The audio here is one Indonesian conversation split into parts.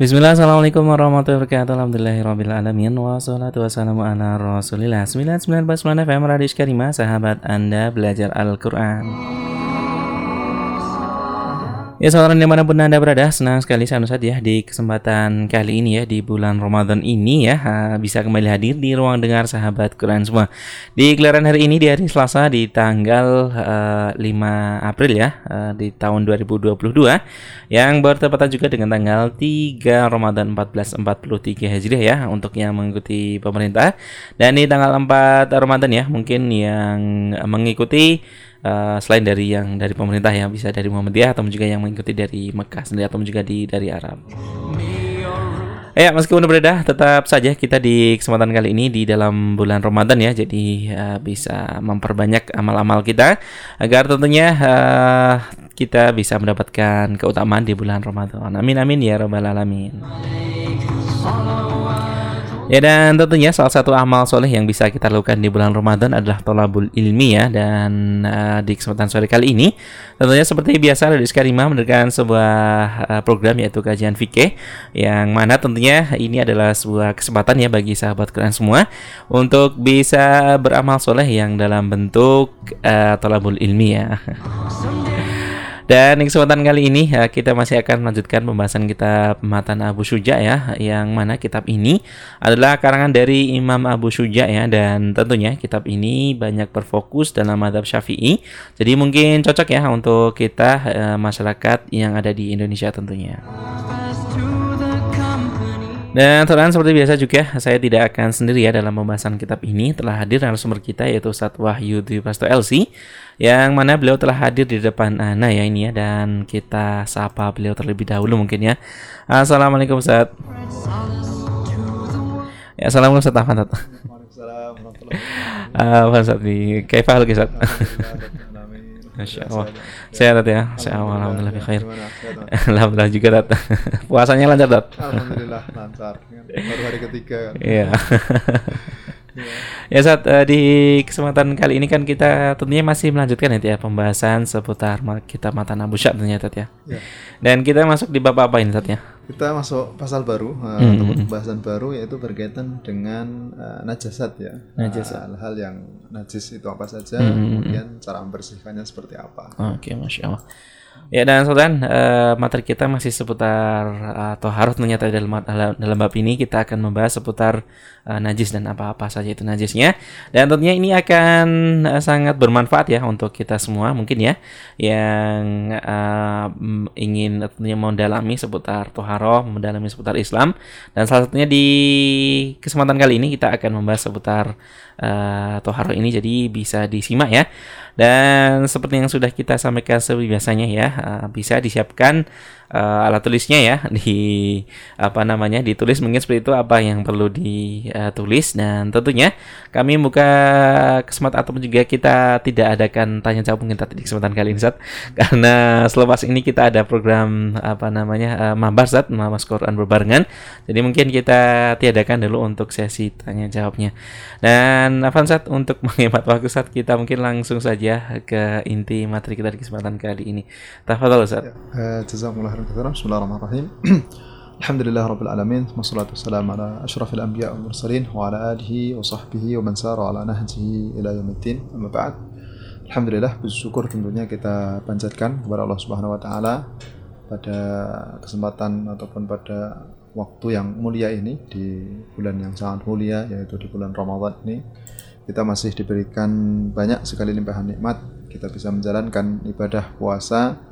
Bismillah, Assalamualaikum warahmatullahi wabarakatuh. Alhamdulillahirrahmanirrahim Wassalatu wassalamu ala rasulillah. 99 FM Radis Karimah Sahabat Anda belajar Al-Quran Ya saudara di mana pun anda berada Senang sekali saya Nusad ya Di kesempatan kali ini ya Di bulan Ramadan ini ya Bisa kembali hadir di ruang dengar sahabat Quran semua. Di gelaran hari ini di hari Selasa Di tanggal uh, eh, 5 April ya uh, Di tahun 2022 Yang bertepatan juga dengan tanggal 3 Ramadan 1443 Hijriah ya Untuk yang mengikuti pemerintah. Dan di tanggal 4 Ramadan ya Mungkin yang mengikuti uh, selain dari yang dari pemerintah ya bisa dari Muhammadiyah atau juga yang mengikuti dari Mekah sendiri atau juga di dari Arab. Ya, meskipun berbeda, tetap saja kita di kesempatan kali ini di dalam bulan Ramadan ya, jadi uh, bisa memperbanyak amal-amal kita agar tentunya uh, kita bisa mendapatkan keutamaan di bulan Ramadan. Amin amin ya rabbal alamin. Ya dan tentunya salah satu amal soleh yang bisa kita lakukan di bulan Ramadan adalah tolabul ilmi ya dan uh, di kesempatan sore kali ini tentunya seperti biasa dari Karimah memberikan sebuah uh, program yaitu kajian fikih yang mana tentunya ini adalah sebuah kesempatan ya bagi sahabat kalian semua untuk bisa beramal soleh yang dalam bentuk uh, tolabul ilmi ya. Dan di kesempatan kali ini ya, kita masih akan melanjutkan pembahasan kitab Matan Abu Suja ya, yang mana kitab ini adalah karangan dari Imam Abu Suja ya, dan tentunya kitab ini banyak berfokus dalam madhab Syafi'i. Jadi mungkin cocok ya untuk kita eh, masyarakat yang ada di Indonesia tentunya. Dan teman seperti biasa juga saya tidak akan sendiri ya dalam pembahasan kitab ini telah hadir narasumber kita yaitu Ustaz Wahyu Dwi Prasto LC yang mana beliau telah hadir di depan Ana ya ini ya dan kita sapa beliau terlebih dahulu mungkin ya. Assalamualaikum Ustaz. Ya, Assalamualaikum Ustaz Ahmad. Waalaikumsalam warahmatullahi wabarakatuh. Kaifah Ustaz? Masya Allah. Sehat ya. Sehat alhamdulillah bi khair. Alhamdulillah juga dat. Puasanya lancar dat. Alhamdulillah lancar. Baru hari ketiga kan. Iya. ya saat uh, di kesempatan kali ini kan kita tentunya masih melanjutkan ya, ya pembahasan seputar kita mata Abu Syad ternyata ya. ya. Dan kita masuk di bab apa ini saat ya? Kita masuk pasal baru uh, hmm. untuk pembahasan baru yaitu berkaitan dengan uh, najasat ya. Najasat. Hal-hal yang najis itu apa saja, hmm. kemudian cara membersihkannya seperti apa. Oke, okay, masya Allah. Ya dan saudara uh, materi kita masih seputar uh, atau harus ternyata dalam, dalam bab ini kita akan membahas seputar uh, najis dan apa-apa saja itu najisnya. Dan tentunya ini akan uh, sangat bermanfaat ya untuk kita semua mungkin ya yang uh, ingin tentunya mendalami seputar toharoh, mendalami seputar Islam dan salah satunya di kesempatan kali ini kita akan membahas seputar uh, toharoh ini jadi bisa disimak ya. Dan seperti yang sudah kita sampaikan seperti biasanya ya, uh, bisa disiapkan uh, alat tulisnya ya. Di apa namanya ditulis mungkin seperti itu apa yang perlu ditulis. Dan tentunya kami buka kesempatan ataupun juga kita tidak adakan tanya jawab mungkin tadi di kesempatan kali ini Zat karena selepas ini kita ada program apa namanya uh, mabar Zat Mas Quran berbarengan. Jadi mungkin kita tiadakan dulu untuk sesi tanya jawabnya. Dan Zat untuk menghemat waktu saat kita mungkin langsung saja ke inti materi kita di kesempatan kali ini. Tafadhol Ustaz. Ya, uh, خيرا كثيرا بسم الله الرحمن الرحيم الحمد لله رب العالمين والصلاة والسلام على أشرف الأنبياء والمرسلين وعلى آله وصحبه ومن سار على نهجه إلى يوم الدين أما بعد Alhamdulillah bersyukur tentunya kita panjatkan kepada Allah Subhanahu wa taala pada kesempatan ataupun pada waktu yang mulia ini di bulan yang sangat mulia yaitu di bulan Ramadan ini kita masih diberikan banyak sekali limpahan nikmat kita bisa menjalankan ibadah puasa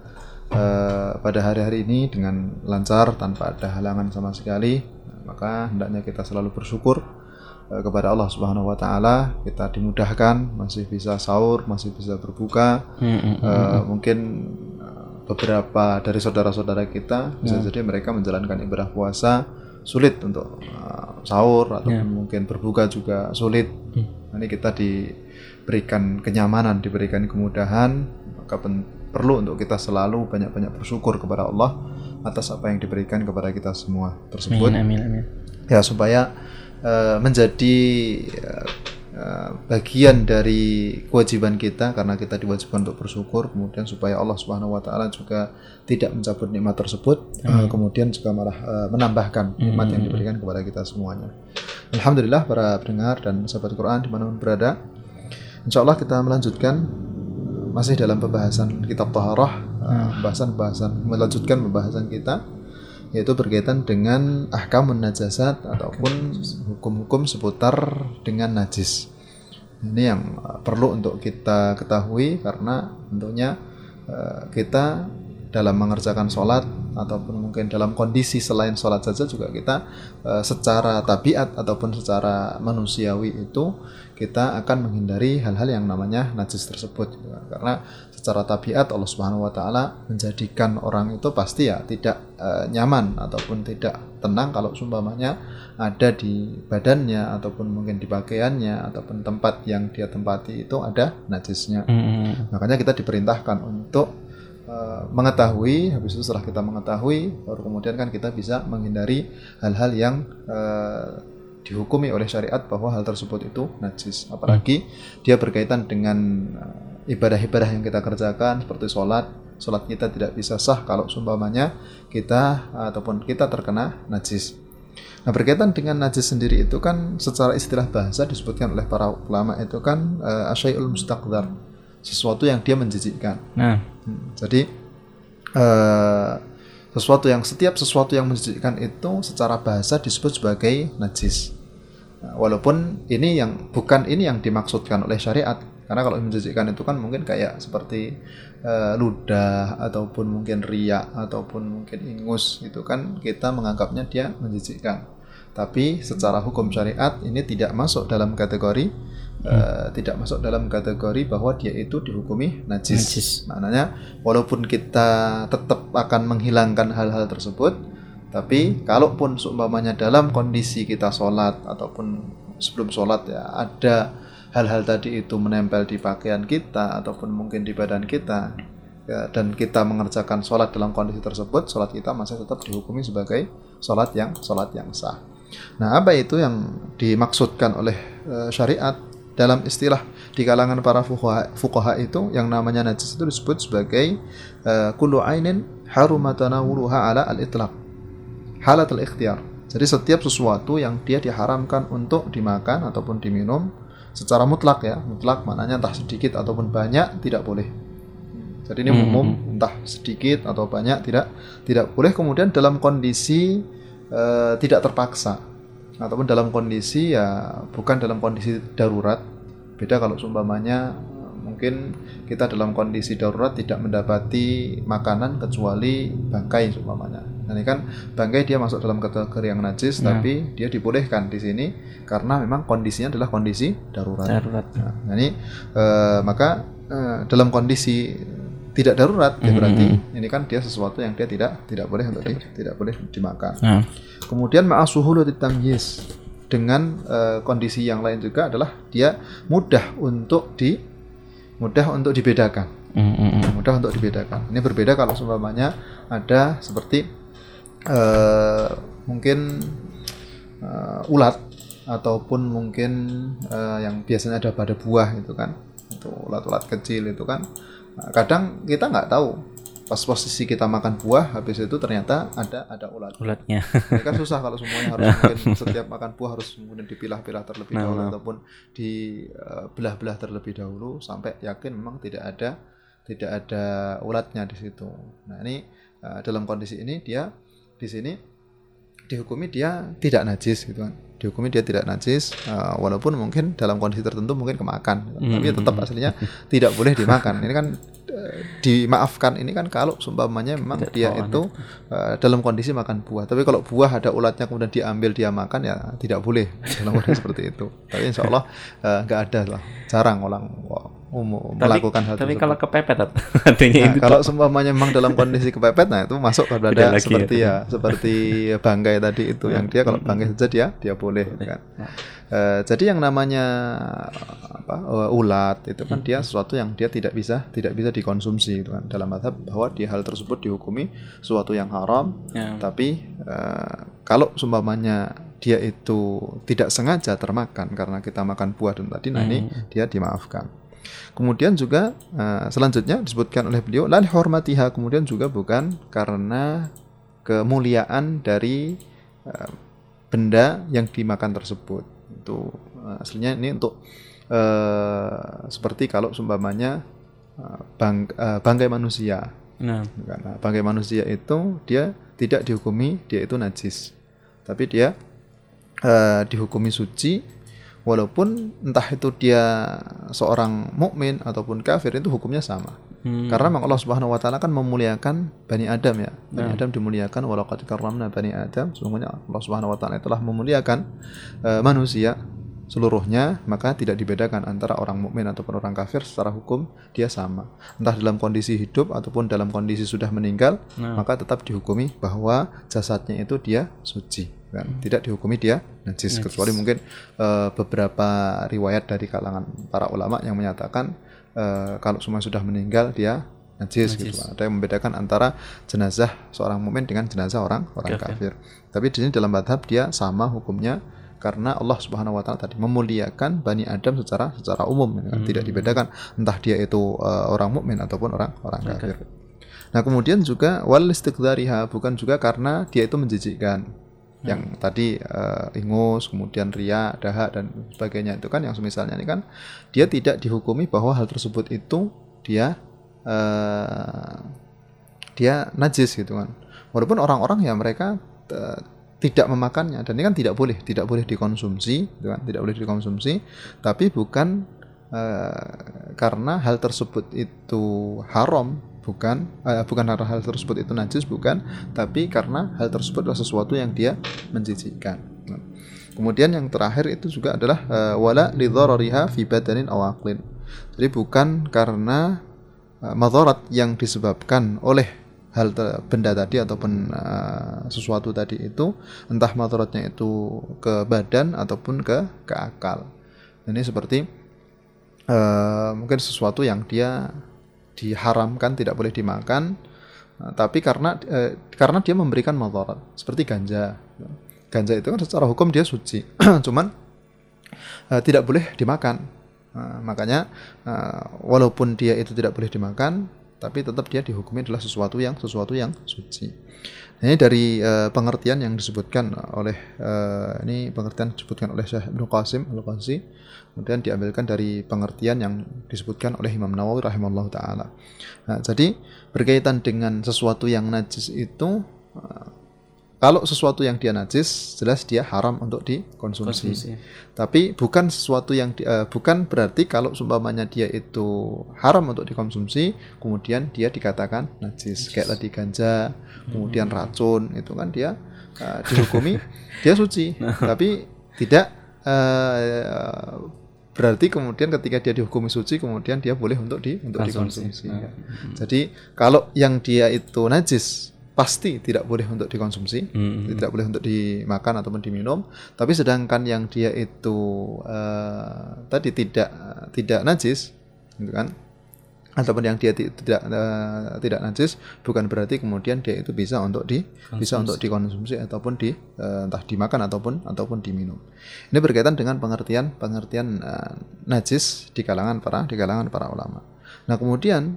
uh, pada hari-hari ini dengan lancar tanpa ada halangan sama sekali maka hendaknya kita selalu bersyukur uh, kepada Allah Subhanahu wa taala kita dimudahkan masih bisa sahur masih bisa berbuka uh, mungkin beberapa dari saudara-saudara kita bisa hmm. jadi mereka menjalankan ibadah puasa sulit untuk uh, sahur atau yeah. mungkin berbuka juga sulit. Hmm. Ini kita diberikan kenyamanan, diberikan kemudahan, maka perlu untuk kita selalu banyak-banyak bersyukur kepada Allah atas apa yang diberikan kepada kita semua tersebut. Amin, amin, amin. Ya supaya uh, menjadi uh, uh, bagian dari kewajiban kita karena kita diwajibkan untuk bersyukur kemudian supaya Allah Subhanahu wa taala juga tidak mencabut nikmat tersebut uh, kemudian juga malah uh, menambahkan nikmat yang diberikan kepada kita semuanya. Alhamdulillah para pendengar dan sahabat Quran di mana pun berada Insya Allah kita melanjutkan masih dalam pembahasan kitab Taharah, uh, pembahasan-pembahasan melanjutkan pembahasan kita yaitu berkaitan dengan ahkamun najasat ataupun hukum-hukum seputar dengan najis. Ini yang uh, perlu untuk kita ketahui karena tentunya uh, kita dalam mengerjakan sholat ataupun mungkin dalam kondisi selain sholat saja juga kita uh, secara tabiat ataupun secara manusiawi itu kita akan menghindari hal-hal yang namanya najis tersebut gitu kan. karena secara tabiat Allah Subhanahu wa taala menjadikan orang itu pasti ya tidak uh, nyaman ataupun tidak tenang kalau sumpamanya ada di badannya ataupun mungkin di pakaiannya ataupun tempat yang dia tempati itu ada najisnya. Mm -hmm. Makanya kita diperintahkan untuk uh, mengetahui habis itu setelah kita mengetahui baru kemudian kan kita bisa menghindari hal-hal yang uh, dihukumi oleh syariat bahwa hal tersebut itu najis. Apalagi dia berkaitan dengan eh, ibadah-ibadah yang kita kerjakan seperti sholat. Sholat kita tidak bisa sah kalau sumpamanya kita ataupun kita terkena najis. Nah berkaitan dengan najis sendiri itu kan secara istilah bahasa disebutkan oleh para ulama itu kan uh, asyai'ul mustaqdar. Sesuatu yang dia menjijikkan. Nah. Hmm, jadi uh, sesuatu yang setiap sesuatu yang menjijikkan itu secara bahasa disebut sebagai najis. Nah, walaupun ini yang bukan ini yang dimaksudkan oleh syariat. Karena kalau menjijikkan itu kan mungkin kayak seperti uh, ludah ataupun mungkin riak ataupun mungkin ingus itu kan kita menganggapnya dia menjijikkan. Tapi secara hukum syariat ini tidak masuk dalam kategori hmm. tidak masuk dalam kategori bahwa dia itu dihukumi najis. najis. Maknanya walaupun kita tetap akan menghilangkan hal-hal tersebut, tapi kalaupun seumpamanya dalam kondisi kita sholat ataupun sebelum sholat ya ada hal-hal tadi itu menempel di pakaian kita ataupun mungkin di badan kita ya, dan kita mengerjakan sholat dalam kondisi tersebut, sholat kita masih tetap dihukumi sebagai sholat yang sholat yang sah. Nah, apa itu yang dimaksudkan oleh uh, syariat dalam istilah di kalangan para fuqaha, itu yang namanya najis itu disebut sebagai uh, kullu ainin harumatanawuluha ala al-itlaq halatul ikhtiar. Jadi setiap sesuatu yang dia diharamkan untuk dimakan ataupun diminum secara mutlak ya, mutlak maknanya entah sedikit ataupun banyak tidak boleh. Jadi ini hmm, umum, hmm. entah sedikit atau banyak tidak tidak boleh. Kemudian dalam kondisi uh, tidak terpaksa ataupun dalam kondisi ya bukan dalam kondisi darurat. Beda kalau seumpamanya mungkin kita dalam kondisi darurat tidak mendapati makanan kecuali bangkai seumpamanya Nah, ini kan bangkai dia masuk dalam kategori yang najis, ya. tapi dia dibolehkan di sini karena memang kondisinya adalah kondisi darurat. Darurat. Nah, ini uh, maka uh, dalam kondisi tidak darurat, ya berarti ini kan dia sesuatu yang dia tidak tidak boleh untuk di, tidak boleh dimakan. Ya. Kemudian ma'asuhulu tamyiz dengan uh, kondisi yang lain juga adalah dia mudah untuk di mudah untuk dibedakan. Mm -hmm. Mudah untuk dibedakan. Ini berbeda kalau seumpamanya ada seperti uh, mungkin uh, ulat ataupun mungkin uh, yang biasanya ada pada buah itu kan itu ulat-ulat kecil itu kan nah, kadang kita nggak tahu. Pas posisi kita makan buah habis itu ternyata ada ada ulat. Ulatnya. Ini kan susah kalau semuanya harus mungkin setiap makan buah harus kemudian dipilah-pilah terlebih nah, dahulu nah. ataupun dibelah-belah terlebih dahulu sampai yakin memang tidak ada tidak ada ulatnya di situ. Nah ini uh, dalam kondisi ini dia di sini dihukumi dia tidak najis gitu kan dihukumi dia tidak najis uh, walaupun mungkin dalam kondisi tertentu mungkin kemakan. Hmm. tapi tetap aslinya tidak boleh dimakan. Ini kan uh, dimaafkan. Ini kan kalau sumpamanya memang tidak dia itu uh, dalam kondisi makan buah. Tapi kalau buah ada ulatnya kemudian diambil dia makan ya tidak boleh. Dalam kondisi seperti itu. Tapi insya Allah nggak uh, ada lah. Jarang orang wow, umum tapi, melakukan hal tapi tersebut. kalau kepepet artinya nah, itu kalau seumpamanya memang dalam kondisi kepepet nah itu masuk pada seperti ya. ya seperti bangkai tadi itu yang dia kalau bangkai saja dia dia boleh kan uh, jadi yang namanya apa uh, ulat itu kan dia sesuatu yang dia tidak bisa tidak bisa dikonsumsi itu kan dalam madhab bahwa dia hal tersebut dihukumi sesuatu yang haram ya. tapi uh, kalau seumpamanya dia itu tidak sengaja termakan karena kita makan buah dan tadi nah ini dia dimaafkan. Kemudian juga uh, selanjutnya disebutkan oleh beliau lan hormatiha kemudian juga bukan karena kemuliaan dari uh, benda yang dimakan tersebut. Itu uh, aslinya ini untuk uh, seperti kalau seumpamanya uh, bang, uh, bangkai manusia. Nah. Karena bangkai manusia itu dia tidak dihukumi dia itu najis. Tapi dia uh, dihukumi suci walaupun entah itu dia seorang mukmin ataupun kafir itu hukumnya sama. Hmm. Karena memang Allah Subhanahu wa taala kan memuliakan Bani Adam ya. Bani hmm. Adam dimuliakan walaqad karramna Bani Adam. Sesungguhnya Allah Subhanahu wa taala telah memuliakan uh, manusia seluruhnya, maka tidak dibedakan antara orang mukmin ataupun orang kafir secara hukum dia sama. Entah dalam kondisi hidup ataupun dalam kondisi sudah meninggal, nah. maka tetap dihukumi bahwa jasadnya itu dia suci kan hmm. tidak dihukumi dia najis yes. kecuali mungkin uh, beberapa riwayat dari kalangan para ulama yang menyatakan uh, kalau semua sudah meninggal dia najis, najis. gitu ada yang membedakan antara jenazah seorang mukmin dengan jenazah orang orang kafir, kafir. tapi di sini dalam madhab dia sama hukumnya karena Allah Subhanahu wa taala tadi memuliakan Bani Adam secara secara umum ya, kan? hmm. tidak dibedakan entah dia itu uh, orang mukmin ataupun orang orang kafir. Okay. Nah, kemudian juga wal istiqdariha bukan juga karena dia itu menjijikkan yang hmm. tadi uh, ingus, kemudian ria, dahak dan sebagainya itu kan yang semisalnya ini kan dia tidak dihukumi bahwa hal tersebut itu dia uh, dia najis gitu kan. Walaupun orang-orang ya mereka uh, tidak memakannya. Dan ini kan tidak boleh, tidak boleh dikonsumsi, gitu kan, tidak boleh dikonsumsi, tapi bukan uh, karena hal tersebut itu haram bukan uh, bukan karena hal tersebut itu najis bukan tapi karena hal tersebut adalah sesuatu yang dia menjijikkan. Nah. kemudian yang terakhir itu juga adalah uh, wala lidharariha fi badanin aw jadi bukan karena madarat yang disebabkan oleh hal benda tadi ataupun uh, sesuatu tadi itu entah madaratnya itu ke badan ataupun ke ke akal. Ini seperti uh, mungkin sesuatu yang dia diharamkan tidak boleh dimakan nah, tapi karena eh, karena dia memberikan madarat seperti ganja. Ganja itu kan secara hukum dia suci cuman eh, tidak boleh dimakan. Nah, makanya eh, walaupun dia itu tidak boleh dimakan tapi tetap dia dihukumi adalah sesuatu yang sesuatu yang suci. Ini dari uh, pengertian yang disebutkan oleh uh, ini pengertian disebutkan oleh Syekh Ibnu Qasim Al-Qazi kemudian diambilkan dari pengertian yang disebutkan oleh Imam Nawawi rahimahullah taala. Nah, jadi berkaitan dengan sesuatu yang najis itu uh, kalau sesuatu yang dia najis jelas dia haram untuk dikonsumsi. Konsumsi. Tapi bukan sesuatu yang di, uh, bukan berarti kalau sumpamanya dia itu haram untuk dikonsumsi kemudian dia dikatakan najis, najis. kayak tadi ganja, kemudian hmm. racun itu kan dia uh, dihukumi dia suci. Nah. Tapi tidak uh, berarti kemudian ketika dia dihukumi suci kemudian dia boleh untuk di untuk dikonsumsi. Nah. Jadi kalau yang dia itu najis pasti tidak boleh untuk dikonsumsi, hmm. tidak boleh untuk dimakan ataupun diminum. Tapi sedangkan yang dia itu uh, tadi tidak tidak najis, gitu kan? ataupun yang dia tidak uh, tidak najis bukan berarti kemudian dia itu bisa untuk di Konsumsi. bisa untuk dikonsumsi ataupun di uh, entah dimakan ataupun ataupun diminum. Ini berkaitan dengan pengertian pengertian uh, najis di kalangan para di kalangan para ulama. Nah, kemudian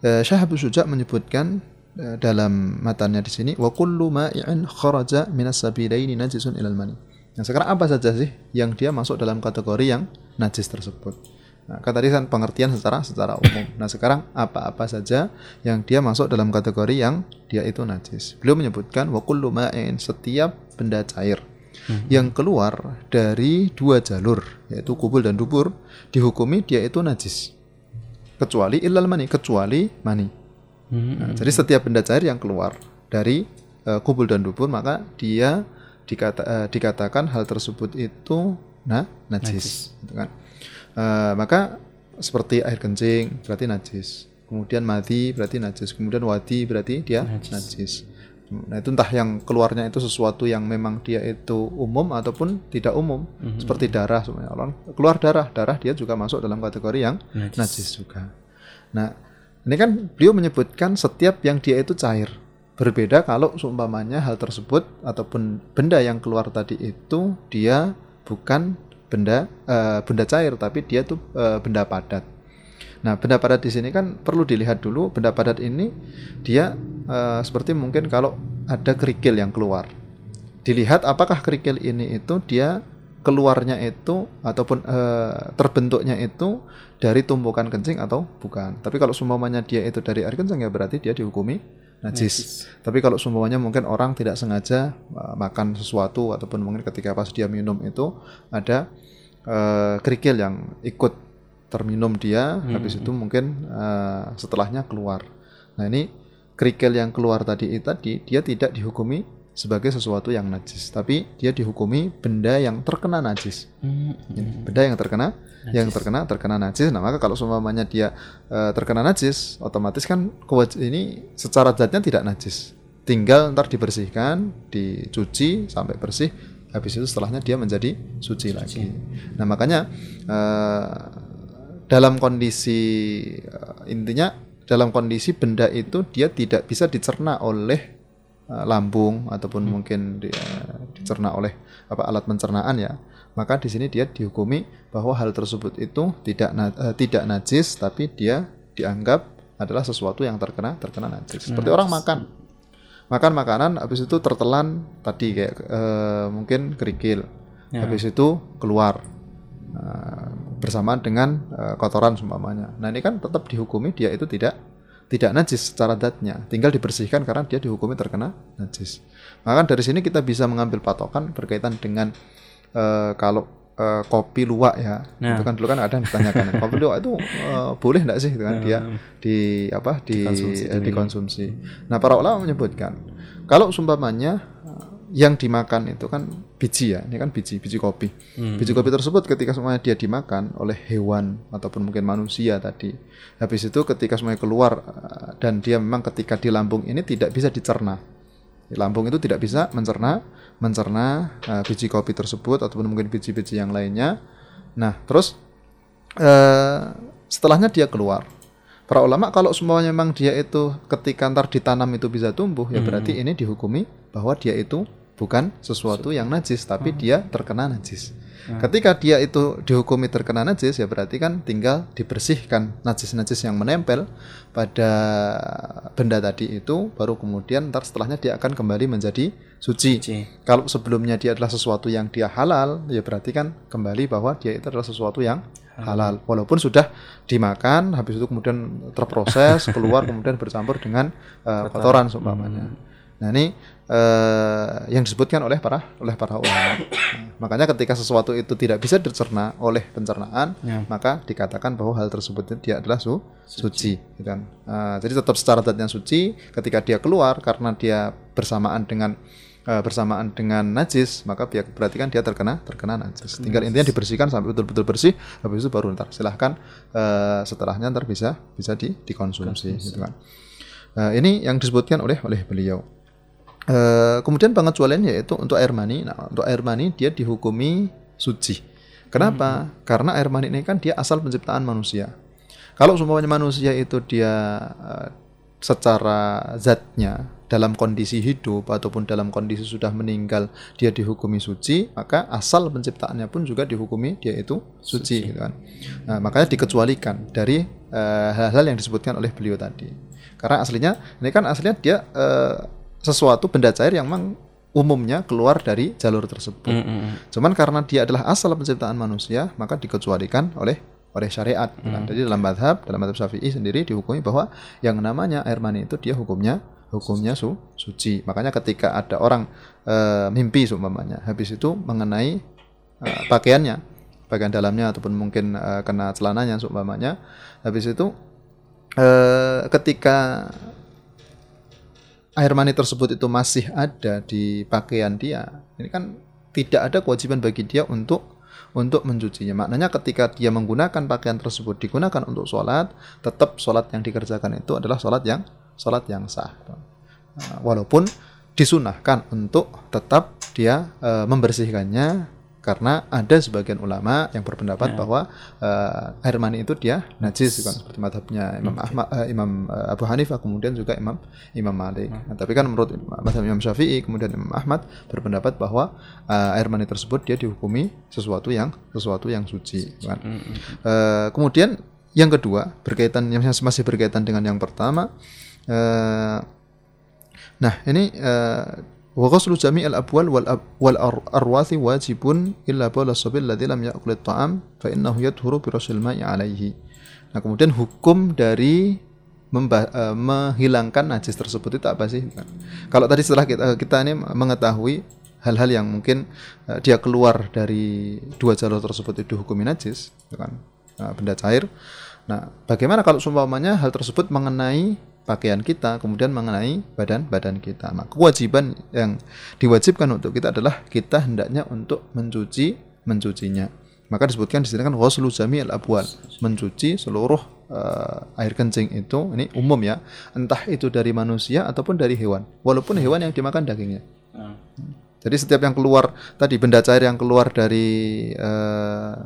uh, Syekh Abu Suja menyebutkan dalam matanya di sini wa kullu ma'in kharaja minas sabilaini najisun ilal mani. Nah, sekarang apa saja sih yang dia masuk dalam kategori yang najis tersebut? Nah, kan tadi kan pengertian secara secara umum. Nah, sekarang apa-apa saja yang dia masuk dalam kategori yang dia itu najis. Beliau menyebutkan wa kullu ma'in setiap benda cair hmm. yang keluar dari dua jalur yaitu kubul dan dubur dihukumi dia itu najis. Kecuali ilal mani, kecuali mani. Hmm. Nah, jadi setiap benda cair yang keluar dari uh, kubul dan dubur maka dia dikata, uh, dikatakan hal tersebut itu nah najis, najis. Gitu kan. Uh, maka seperti air kencing berarti najis. Kemudian mati berarti najis. Kemudian wadi berarti dia najis. najis. Nah itu entah yang keluarnya itu sesuatu yang memang dia itu umum ataupun tidak umum. Mm-hmm. Seperti darah orang keluar darah, darah dia juga masuk dalam kategori yang najis. najis juga. Nah ini kan beliau menyebutkan setiap yang dia itu cair Berbeda kalau seumpamanya hal tersebut ataupun benda yang keluar tadi itu dia bukan benda uh, benda cair tapi dia tuh uh, benda padat. Nah, benda padat di sini kan perlu dilihat dulu benda padat ini dia uh, seperti mungkin kalau ada kerikil yang keluar. Dilihat apakah kerikil ini itu dia keluarnya itu ataupun uh, terbentuknya itu dari tumpukan kencing atau bukan. Tapi kalau semuanya dia itu dari air kencing ya berarti dia dihukumi najis. najis. Tapi kalau semuanya mungkin orang tidak sengaja uh, makan sesuatu ataupun mungkin ketika pas dia minum itu ada uh, kerikil yang ikut terminum dia, hmm. habis itu mungkin uh, setelahnya keluar. Nah ini kerikil yang keluar tadi itu tadi dia tidak dihukumi sebagai sesuatu yang najis, tapi dia dihukumi benda yang terkena najis. Hmm. Benda yang terkena, najis. yang terkena terkena najis. Nah maka kalau semuanya dia uh, terkena najis, otomatis kan ini secara zatnya tidak najis. Tinggal ntar dibersihkan, dicuci sampai bersih. Habis itu setelahnya dia menjadi suci, suci. lagi. Nah makanya uh, dalam kondisi uh, intinya dalam kondisi benda itu dia tidak bisa dicerna oleh Eh, lambung ataupun hmm. mungkin dia dicerna oleh apa alat pencernaan ya maka di sini dia dihukumi bahwa hal tersebut itu tidak uh, tidak najis tapi dia dianggap adalah sesuatu yang terkena terkena najis. Seperti orang makan. Makan makanan habis itu tertelan tadi kayak uh, mungkin kerikil. Ya. habis itu keluar uh, bersamaan dengan uh, kotoran seumpamanya. Nah ini kan tetap dihukumi dia itu tidak tidak najis secara datnya, tinggal dibersihkan karena dia dihukumi terkena najis. Maka dari sini kita bisa mengambil patokan berkaitan dengan uh, kalau uh, kopi luwak ya, nah. itu kan dulu kan ada yang ditanyakan kopi luwak itu uh, boleh enggak sih, gitu kan dia nah. di apa di dikonsumsi. Eh, dikonsumsi. Nah para ulama menyebutkan kalau sumpamanya yang dimakan itu kan biji ya, ini kan biji, biji kopi. Hmm. Biji kopi tersebut ketika semuanya dia dimakan oleh hewan ataupun mungkin manusia tadi, habis itu ketika semuanya keluar eh, dan dia memang ketika di lambung ini tidak bisa dicerna. Di lambung itu tidak bisa mencerna, mencerna uh, biji kopi tersebut ataupun mungkin biji-biji yang lainnya. Nah, terus uh, setelahnya dia keluar. Para ulama kalau semuanya memang dia itu ketika ntar ditanam itu bisa tumbuh, ya berarti hmm. ini dihukumi bahwa dia itu bukan sesuatu yang najis tapi hmm. dia terkena najis. Hmm. Ketika dia itu dihukumi terkena najis ya berarti kan tinggal dibersihkan najis-najis yang menempel pada benda tadi itu baru kemudian ntar setelahnya dia akan kembali menjadi suci. suci. Kalau sebelumnya dia adalah sesuatu yang dia halal ya berarti kan kembali bahwa dia itu adalah sesuatu yang halal walaupun sudah dimakan habis itu kemudian terproses keluar kemudian bercampur dengan uh, kotoran seumpamanya. Hmm. Nah ini uh, yang disebutkan oleh para oleh para ulama. Nah, makanya ketika sesuatu itu tidak bisa dicerna oleh pencernaan, ya. maka dikatakan bahwa hal tersebut dia adalah su suci. suci kan? Uh, jadi tetap secara zatnya suci. Ketika dia keluar karena dia bersamaan dengan uh, bersamaan dengan najis, maka berarti kan dia terkena terkena najis. Tinggal intinya dibersihkan sampai betul-betul bersih, habis itu baru ntar silahkan uh, setelahnya ntar bisa bisa di, dikonsumsi, Konsumsi. gitu kan. Uh, ini yang disebutkan oleh oleh beliau. Uh, kemudian pengecualiannya yaitu untuk air mani. Nah, untuk air mani dia dihukumi suci. Kenapa? Hmm. Karena air mani ini kan dia asal penciptaan manusia. Kalau semuanya manusia itu dia uh, secara zatnya dalam kondisi hidup ataupun dalam kondisi sudah meninggal dia dihukumi suci, maka asal penciptaannya pun juga dihukumi dia itu suci, suci. gitu kan. Nah, makanya dikecualikan dari eh, hal-hal uh, yang disebutkan oleh beliau tadi. Karena aslinya ini kan aslinya dia uh, sesuatu benda cair yang memang umumnya keluar dari jalur tersebut. Mm -hmm. Cuman karena dia adalah asal penciptaan manusia, maka dikecualikan oleh oleh syariat. Mm. Jadi dalam madhab, dalam madhab syafi'i sendiri dihukumi bahwa yang namanya air mani itu dia hukumnya hukumnya su, suci. Makanya ketika ada orang e, mimpi seumpamanya, habis itu mengenai e, pakaiannya, bagian dalamnya ataupun mungkin e, kena celananya seumpamanya, habis itu e, ketika air mani tersebut itu masih ada di pakaian dia, ini kan tidak ada kewajiban bagi dia untuk untuk mencucinya. Maknanya ketika dia menggunakan pakaian tersebut digunakan untuk sholat, tetap sholat yang dikerjakan itu adalah sholat yang sholat yang sah. Nah, walaupun disunahkan untuk tetap dia e, membersihkannya karena ada sebagian ulama yang berpendapat bahwa uh, air mani itu dia najis kan seperti madhabnya Imam Ahmad uh, Imam uh, Abu Hanifah kemudian juga Imam Imam Malik. Nah, tapi kan menurut madhab Imam Syafi'i kemudian Imam Ahmad berpendapat bahwa uh, air mani tersebut dia dihukumi sesuatu yang sesuatu yang suci kan. Uh, kemudian yang kedua berkaitan yang masih berkaitan dengan yang pertama uh, nah ini uh, wa ghuslu jami'il abwal wal wal arwathi wajibun illa bawla sabil ladzi lam ya'kul at-ta'am fa innahu yadhuru bi ma'i alaihi. Nah, kemudian hukum dari uh, menghilangkan najis tersebut itu apa sih? Kalau tadi setelah kita kita ini mengetahui hal-hal yang mungkin uh, dia keluar dari dua jalur tersebut itu hukumi najis, gitu kan? Nah, benda cair. Nah, bagaimana kalau seumpamanya hal tersebut mengenai pakaian kita, kemudian mengenai badan-badan kita. Nah, kewajiban yang diwajibkan untuk kita adalah kita hendaknya untuk mencuci mencucinya. Maka disebutkan di sini kan ghuslu jami'il abwal, mencuci seluruh uh, air kencing itu ini umum ya, entah itu dari manusia ataupun dari hewan, walaupun hewan yang dimakan dagingnya. Hmm. Jadi setiap yang keluar tadi benda cair yang keluar dari uh,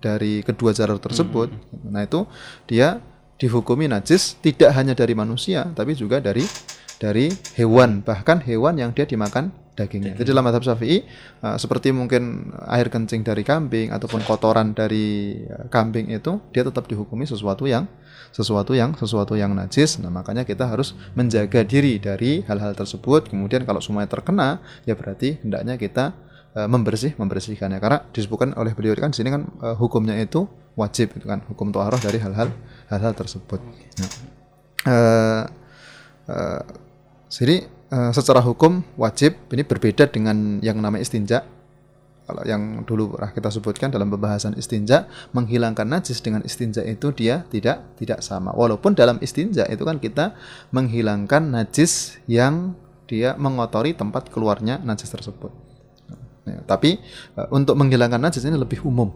dari kedua jalur tersebut, hmm. nah itu dia dihukumi najis tidak hanya dari manusia tapi juga dari dari hewan bahkan hewan yang dia dimakan dagingnya. Jadi dalam madhab syafi'i uh, seperti mungkin air kencing dari kambing ataupun kotoran dari uh, kambing itu dia tetap dihukumi sesuatu yang sesuatu yang sesuatu yang najis. Nah makanya kita harus menjaga diri dari hal-hal tersebut. Kemudian kalau semuanya terkena ya berarti hendaknya kita uh, membersih membersihkannya karena disebutkan oleh beliau kan sini kan uh, hukumnya itu wajib itu kan hukum toharoh dari hal-hal hal-hal tersebut. Nah, uh, uh, jadi uh, secara hukum wajib ini berbeda dengan yang namanya istinja. Kalau yang dulu pernah kita sebutkan dalam pembahasan istinja, menghilangkan najis dengan istinja itu dia tidak tidak sama. Walaupun dalam istinja itu kan kita menghilangkan najis yang dia mengotori tempat keluarnya najis tersebut. Nah, tapi uh, untuk menghilangkan najis ini lebih umum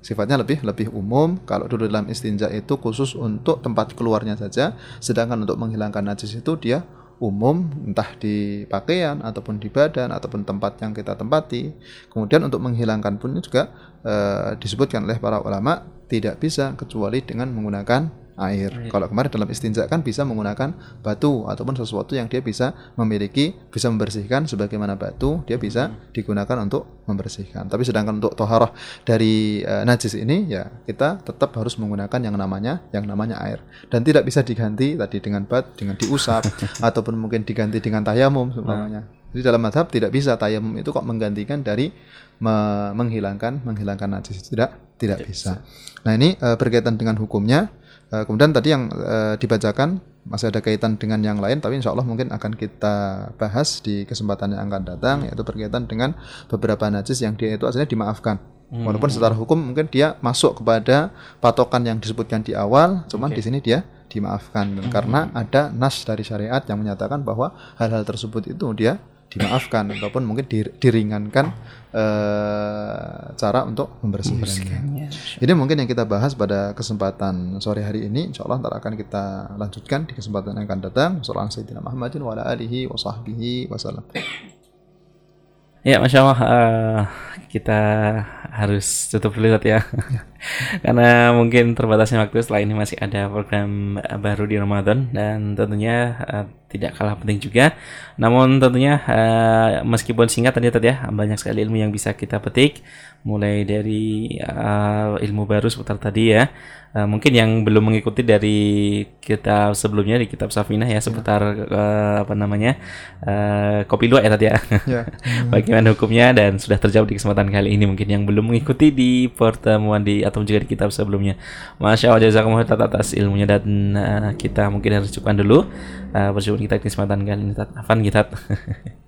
sifatnya lebih lebih umum. Kalau dulu dalam istinja itu khusus untuk tempat keluarnya saja, sedangkan untuk menghilangkan najis itu dia umum entah di pakaian ataupun di badan ataupun tempat yang kita tempati. Kemudian untuk menghilangkan pun juga e, disebutkan oleh para ulama tidak bisa kecuali dengan menggunakan air. air. Kalau kemarin dalam istinja kan bisa menggunakan batu ataupun sesuatu yang dia bisa memiliki, bisa membersihkan sebagaimana batu, dia bisa hmm. digunakan untuk membersihkan. Tapi sedangkan untuk toharoh dari e, najis ini ya kita tetap harus menggunakan yang namanya yang namanya air dan tidak bisa diganti tadi dengan bat, dengan diusap ataupun mungkin diganti dengan tayamum semuanya. Hmm. Jadi dalam madhab tidak bisa tayamum itu kok menggantikan dari me menghilangkan menghilangkan najis tidak tidak, bisa. bisa. Nah ini e, berkaitan dengan hukumnya Uh, kemudian tadi yang uh, dibacakan masih ada kaitan dengan yang lain, tapi insya Allah mungkin akan kita bahas di kesempatan yang akan datang, hmm. yaitu berkaitan dengan beberapa najis yang dia itu aslinya dimaafkan. Hmm. Walaupun secara hukum mungkin dia masuk kepada patokan yang disebutkan di awal, cuman okay. di sini dia dimaafkan hmm. karena ada nas dari syariat yang menyatakan bahwa hal-hal tersebut itu dia dimaafkan ataupun mungkin diringankan uh, cara untuk membersihkannya. Ini mungkin yang kita bahas pada kesempatan sore hari ini. Insya Allah ntar akan kita lanjutkan di kesempatan yang akan datang. Wassalamualaikum warahmatullahi wa alihi wa sahbihi wasallam. Ya, masya Allah uh, kita harus tutup dulu ya, karena mungkin terbatasnya waktu. Setelah ini masih ada program baru di Ramadan dan tentunya uh, tidak kalah penting juga. Namun tentunya uh, meskipun singkat tadi tadi ya banyak sekali ilmu yang bisa kita petik, mulai dari uh, ilmu baru seputar tadi ya Uh, mungkin yang belum mengikuti dari kitab sebelumnya di kitab Safinah ya seputar uh, apa namanya uh, kopi dua ya tadi ya. ya. Bagaimana hukumnya dan sudah terjawab di kesempatan kali ini mungkin yang belum mengikuti di pertemuan di atau juga di kitab sebelumnya. Masya Allah jazakumullah atas ilmunya dan uh, kita mungkin harus cukupkan dulu uh, perjumpaan kita kesempatan kali ini. Afan kita.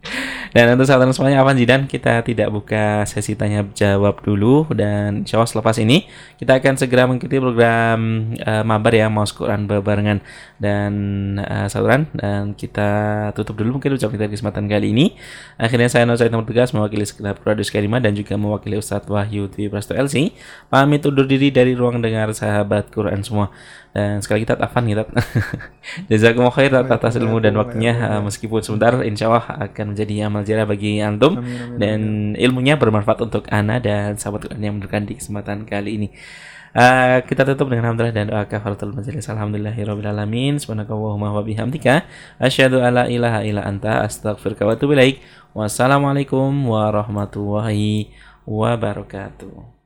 Dan untuk sahabat semuanya Avan Zidan kita tidak buka sesi tanya jawab dulu dan insya Allah selepas ini kita akan segera mengikuti program uh, mabar ya mau Quran berbarengan dan uh, saluran dan kita tutup dulu mungkin ucap kita kesempatan kali ini. Akhirnya saya Said Tugas mewakili segenap produs Karima dan juga mewakili Ustadz Wahyu Dwi Prasto LC. Pamit undur diri dari ruang dengar sahabat Quran semua. Dan sekali kita tafan kita. Jazakumullah khair atas ilmu dan waktunya uh, meskipun sebentar insya Allah akan menjadi amal jarah bagi antum dan ilmunya bermanfaat untuk ana dan sahabat Quran yang mendengarkan di kesempatan kali ini. Uh, kita tutup dengan hamdalah dan doa kafaratul majelis. Alhamdulillahirabbil alamin. Subhanakallahumma wa bihamdika asyhadu alla ilaha illa anta astaghfiruka wa atubu ilaik. Wassalamualaikum warahmatullahi wabarakatuh.